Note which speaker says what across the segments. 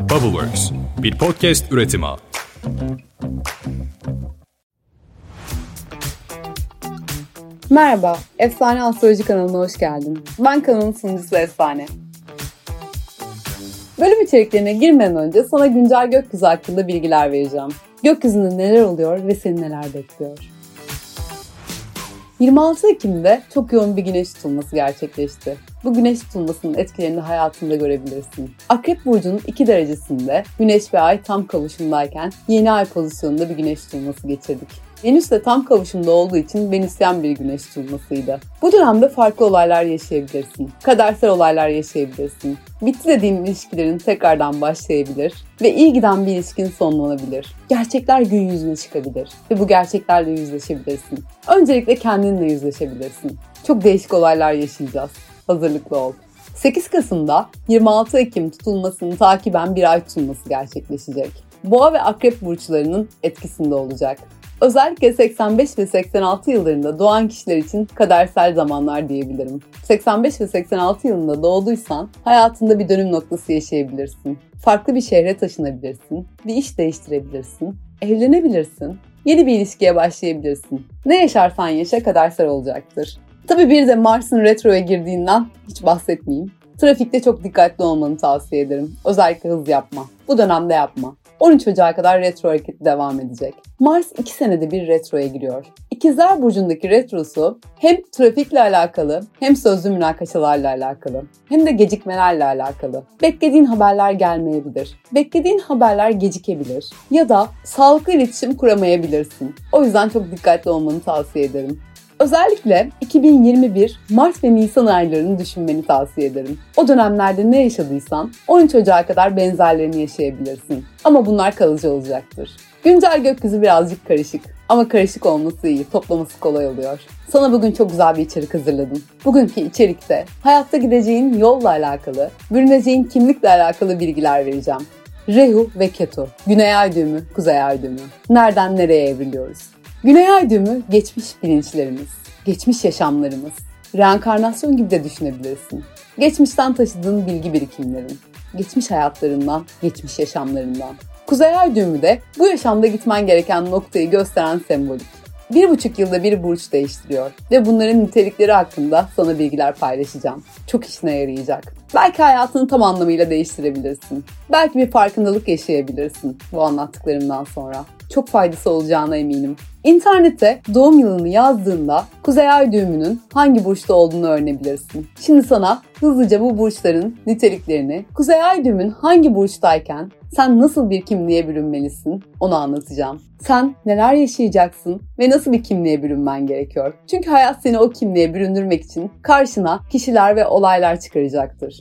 Speaker 1: Bubbleworks, bir podcast üretimi.
Speaker 2: Merhaba, Efsane Astroloji kanalına hoş geldin. Ben kanalın sunucusu Efsane. Bölüm içeriklerine girmeden önce sana güncel gökyüzü hakkında bilgiler vereceğim. Gökyüzünde neler oluyor ve seni neler bekliyor. 26 Ekim'de çok yoğun bir güneş tutulması gerçekleşti. Bu güneş tutulmasının etkilerini hayatında görebilirsin. Akrep Burcu'nun 2 derecesinde güneş ve ay tam kavuşumdayken yeni ay pozisyonunda bir güneş tutulması geçirdik. Venüs de tam kavuşumda olduğu için Venüsyen bir güneş tutulmasıydı. Bu dönemde farklı olaylar yaşayabilirsin. Kadersel olaylar yaşayabilirsin. Bitti dediğin ilişkilerin tekrardan başlayabilir ve iyi giden bir ilişkin sonlanabilir. Gerçekler gün yüzüne çıkabilir ve bu gerçeklerle yüzleşebilirsin. Öncelikle kendinle yüzleşebilirsin. Çok değişik olaylar yaşayacağız. Hazırlıklı ol. 8 Kasım'da 26 Ekim tutulmasını takiben bir ay tutulması gerçekleşecek. Boğa ve Akrep burçlarının etkisinde olacak. Özellikle 85 ve 86 yıllarında doğan kişiler için kadersel zamanlar diyebilirim. 85 ve 86 yılında doğduysan hayatında bir dönüm noktası yaşayabilirsin. Farklı bir şehre taşınabilirsin, bir iş değiştirebilirsin, evlenebilirsin, yeni bir ilişkiye başlayabilirsin. Ne yaşarsan yaşa kadersel olacaktır. Tabi bir de Mars'ın retroya girdiğinden hiç bahsetmeyeyim. Trafikte çok dikkatli olmanı tavsiye ederim. Özellikle hız yapma. Bu dönemde yapma. 13 Ocak'a kadar retro hareketi devam edecek. Mars 2 senede bir retroya giriyor. İkizler Burcu'ndaki retrosu hem trafikle alakalı hem sözlü münakaşalarla alakalı hem de gecikmelerle alakalı. Beklediğin haberler gelmeyebilir. Beklediğin haberler gecikebilir ya da sağlıklı iletişim kuramayabilirsin. O yüzden çok dikkatli olmanı tavsiye ederim. Özellikle 2021 Mart ve Nisan aylarını düşünmeni tavsiye ederim. O dönemlerde ne yaşadıysan 13 Ocak'a kadar benzerlerini yaşayabilirsin. Ama bunlar kalıcı olacaktır. Güncel gökyüzü birazcık karışık. Ama karışık olması iyi, toplaması kolay oluyor. Sana bugün çok güzel bir içerik hazırladım. Bugünkü içerikte hayatta gideceğin yolla alakalı, bürüneceğin kimlikle alakalı bilgiler vereceğim. Rehu ve Ketu, Güney Ay düğümü, Kuzey Ay düğümü. Nereden nereye evriliyoruz? Güney Ay düğümü geçmiş bilinçlerimiz, geçmiş yaşamlarımız, reenkarnasyon gibi de düşünebilirsin. Geçmişten taşıdığın bilgi birikimlerin, geçmiş hayatlarından, geçmiş yaşamlarından. Kuzey Ay düğümü de bu yaşamda gitmen gereken noktayı gösteren sembolik. Bir buçuk yılda bir burç değiştiriyor ve bunların nitelikleri hakkında sana bilgiler paylaşacağım. Çok işine yarayacak. Belki hayatını tam anlamıyla değiştirebilirsin. Belki bir farkındalık yaşayabilirsin bu anlattıklarımdan sonra. Çok faydası olacağına eminim. İnternete doğum yılını yazdığında Kuzey Ay düğümünün hangi burçta olduğunu öğrenebilirsin. Şimdi sana hızlıca bu burçların niteliklerini, Kuzey Ay düğümün hangi burçtayken sen nasıl bir kimliğe bürünmelisin onu anlatacağım. Sen neler yaşayacaksın ve nasıl bir kimliğe bürünmen gerekiyor? Çünkü hayat seni o kimliğe büründürmek için karşına kişiler ve olaylar çıkaracaktır.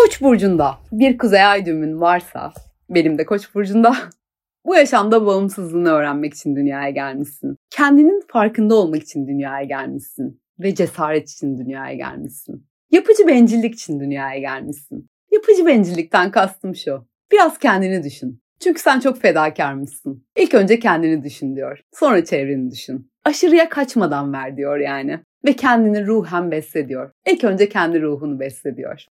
Speaker 2: Koç burcunda bir kuzey ay düğümün varsa, benim de Koç burcunda bu yaşamda bağımsızlığını öğrenmek için dünyaya gelmişsin. Kendinin farkında olmak için dünyaya gelmişsin ve cesaret için dünyaya gelmişsin. Yapıcı bencillik için dünyaya gelmişsin. Yapıcı bencillikten kastım şu. Biraz kendini düşün. Çünkü sen çok fedakarmışsın. İlk önce kendini düşün diyor. Sonra çevreni düşün. Aşırıya kaçmadan ver diyor yani. Ve kendini ruhen besle diyor. İlk önce kendi ruhunu besle diyor.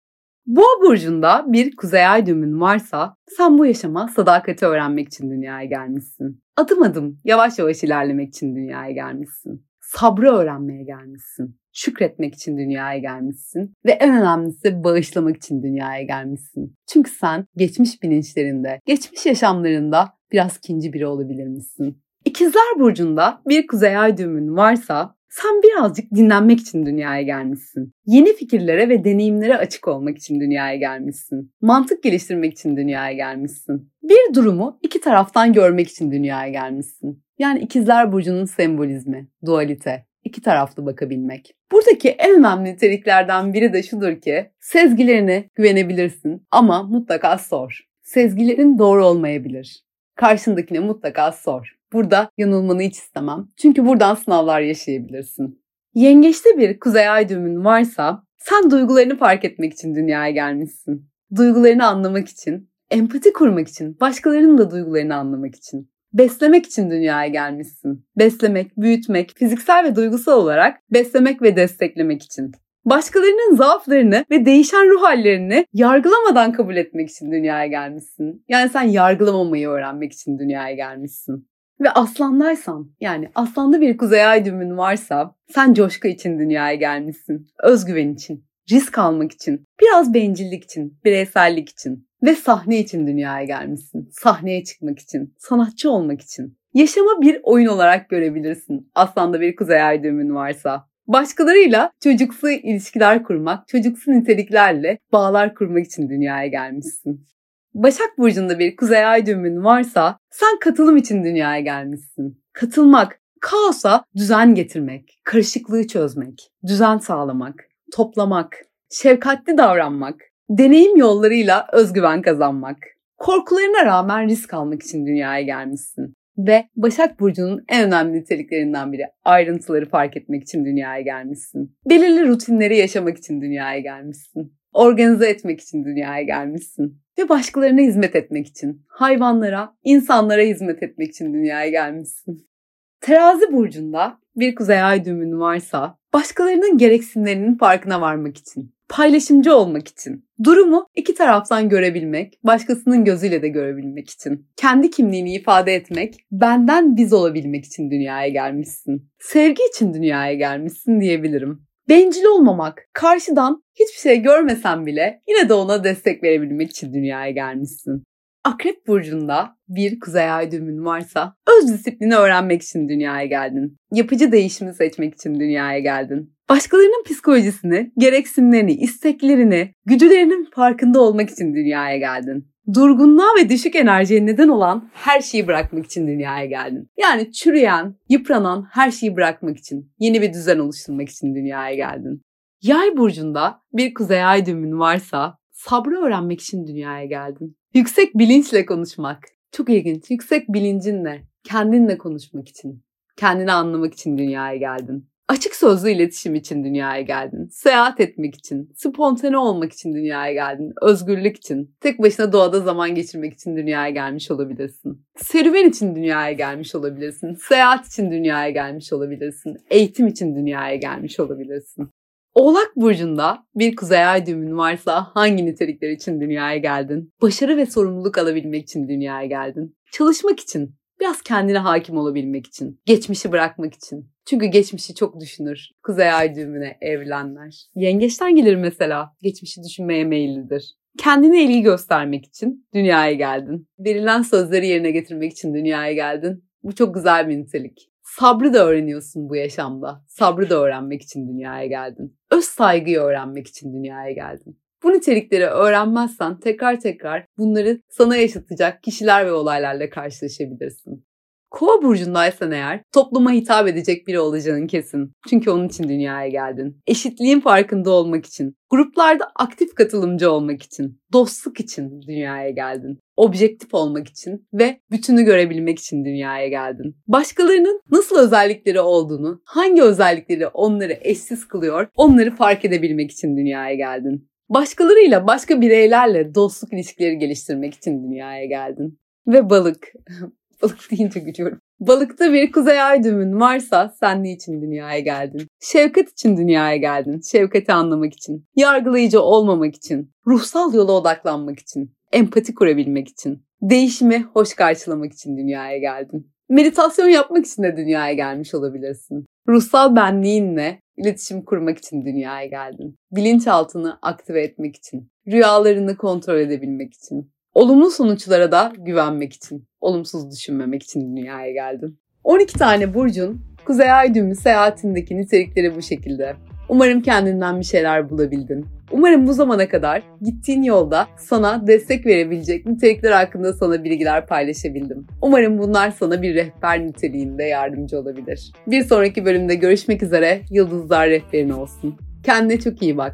Speaker 2: Boğa burcunda bir kuzey ay düğümün varsa sen bu yaşama sadakati öğrenmek için dünyaya gelmişsin. Adım adım yavaş yavaş ilerlemek için dünyaya gelmişsin. Sabrı öğrenmeye gelmişsin. Şükretmek için dünyaya gelmişsin ve en önemlisi bağışlamak için dünyaya gelmişsin. Çünkü sen geçmiş bilinçlerinde, geçmiş yaşamlarında biraz kinci biri olabilir misin? İkizler burcunda bir kuzey ay düğümün varsa sen birazcık dinlenmek için dünyaya gelmişsin. Yeni fikirlere ve deneyimlere açık olmak için dünyaya gelmişsin. Mantık geliştirmek için dünyaya gelmişsin. Bir durumu iki taraftan görmek için dünyaya gelmişsin. Yani ikizler burcunun sembolizmi, dualite, iki taraflı bakabilmek. Buradaki en önemli niteliklerden biri de şudur ki sezgilerine güvenebilirsin ama mutlaka sor. Sezgilerin doğru olmayabilir. Karşındakine mutlaka sor. Burada yanılmanı hiç istemem. Çünkü buradan sınavlar yaşayabilirsin. Yengeçte bir kuzey ay düğümün varsa sen duygularını fark etmek için dünyaya gelmişsin. Duygularını anlamak için, empati kurmak için, başkalarının da duygularını anlamak için. Beslemek için dünyaya gelmişsin. Beslemek, büyütmek, fiziksel ve duygusal olarak beslemek ve desteklemek için. Başkalarının zaaflarını ve değişen ruh hallerini yargılamadan kabul etmek için dünyaya gelmişsin. Yani sen yargılamamayı öğrenmek için dünyaya gelmişsin. Ve aslandaysan yani aslanda bir kuzey ay düğümün varsa sen coşku için dünyaya gelmişsin. Özgüven için, risk almak için, biraz bencillik için, bireysellik için ve sahne için dünyaya gelmişsin. Sahneye çıkmak için, sanatçı olmak için. Yaşama bir oyun olarak görebilirsin. Aslanda bir kuzey ay düğümün varsa. Başkalarıyla çocuksu ilişkiler kurmak, çocuksu niteliklerle bağlar kurmak için dünyaya gelmişsin. Başak Burcu'nda bir kuzey ay düğümün varsa sen katılım için dünyaya gelmişsin. Katılmak, kaosa düzen getirmek, karışıklığı çözmek, düzen sağlamak, toplamak, şefkatli davranmak, deneyim yollarıyla özgüven kazanmak. Korkularına rağmen risk almak için dünyaya gelmişsin. Ve Başak Burcu'nun en önemli niteliklerinden biri ayrıntıları fark etmek için dünyaya gelmişsin. Belirli rutinleri yaşamak için dünyaya gelmişsin. Organize etmek için dünyaya gelmişsin. Ve başkalarına hizmet etmek için, hayvanlara, insanlara hizmet etmek için dünyaya gelmişsin. Terazi burcunda bir kuzey ay düğümün varsa başkalarının gereksinimlerinin farkına varmak için, paylaşımcı olmak için, durumu iki taraftan görebilmek, başkasının gözüyle de görebilmek için, kendi kimliğini ifade etmek, benden biz olabilmek için dünyaya gelmişsin. Sevgi için dünyaya gelmişsin diyebilirim. Bencil olmamak, karşıdan hiçbir şey görmesen bile yine de ona destek verebilmek için dünyaya gelmişsin. Akrep burcunda bir kuzey ay düğümün varsa öz disiplini öğrenmek için dünyaya geldin. Yapıcı değişimi seçmek için dünyaya geldin. Başkalarının psikolojisini, gereksinimlerini, isteklerini, güdülerinin farkında olmak için dünyaya geldin. Durgunluğa ve düşük enerjiye neden olan her şeyi bırakmak için dünyaya geldin. Yani çürüyen, yıpranan her şeyi bırakmak için, yeni bir düzen oluşturmak için dünyaya geldin. Yay burcunda bir kuzey ay düğümün varsa sabrı öğrenmek için dünyaya geldin. Yüksek bilinçle konuşmak. Çok ilginç. Yüksek bilincinle, kendinle konuşmak için, kendini anlamak için dünyaya geldin. Açık sözlü iletişim için dünyaya geldin. Seyahat etmek için, spontane olmak için dünyaya geldin. Özgürlük için, tek başına doğada zaman geçirmek için dünyaya gelmiş olabilirsin. Serüven için dünyaya gelmiş olabilirsin. Seyahat için dünyaya gelmiş olabilirsin. Eğitim için dünyaya gelmiş olabilirsin. Oğlak burcunda bir kuzey ay düğümün varsa hangi nitelikler için dünyaya geldin? Başarı ve sorumluluk alabilmek için dünyaya geldin. Çalışmak için, biraz kendine hakim olabilmek için, geçmişi bırakmak için. Çünkü geçmişi çok düşünür. Kuzey ay düğümüne evlenler. Yengeçten gelir mesela. Geçmişi düşünmeye meyillidir. Kendine ilgi göstermek için dünyaya geldin. Verilen sözleri yerine getirmek için dünyaya geldin. Bu çok güzel bir nitelik. Sabrı da öğreniyorsun bu yaşamda. Sabrı da öğrenmek için dünyaya geldin. Öz saygıyı öğrenmek için dünyaya geldin. Bu nitelikleri öğrenmezsen tekrar tekrar bunları sana yaşatacak kişiler ve olaylarla karşılaşabilirsin. Kova burcundaysan eğer topluma hitap edecek biri olacağın kesin. Çünkü onun için dünyaya geldin. Eşitliğin farkında olmak için, gruplarda aktif katılımcı olmak için, dostluk için dünyaya geldin. Objektif olmak için ve bütünü görebilmek için dünyaya geldin. Başkalarının nasıl özellikleri olduğunu, hangi özellikleri onları eşsiz kılıyor, onları fark edebilmek için dünyaya geldin. Başkalarıyla, başka bireylerle dostluk ilişkileri geliştirmek için dünyaya geldin. Ve balık. Balık deyince gülüyorum. Balıkta bir kuzey ay düğümün varsa sen için dünyaya geldin? Şefkat için dünyaya geldin. Şefkati anlamak için. Yargılayıcı olmamak için. Ruhsal yola odaklanmak için. Empati kurabilmek için. Değişimi hoş karşılamak için dünyaya geldin. Meditasyon yapmak için de dünyaya gelmiş olabilirsin. Ruhsal benliğinle iletişim kurmak için dünyaya geldin. Bilinçaltını aktive etmek için. Rüyalarını kontrol edebilmek için. Olumlu sonuçlara da güvenmek için, olumsuz düşünmemek için dünyaya geldin. 12 tane burcun Kuzey Ay düğümü seyahatindeki nitelikleri bu şekilde. Umarım kendinden bir şeyler bulabildin. Umarım bu zamana kadar gittiğin yolda sana destek verebilecek nitelikler hakkında sana bilgiler paylaşabildim. Umarım bunlar sana bir rehber niteliğinde yardımcı olabilir. Bir sonraki bölümde görüşmek üzere. Yıldızlar rehberin olsun. Kendine çok iyi bak.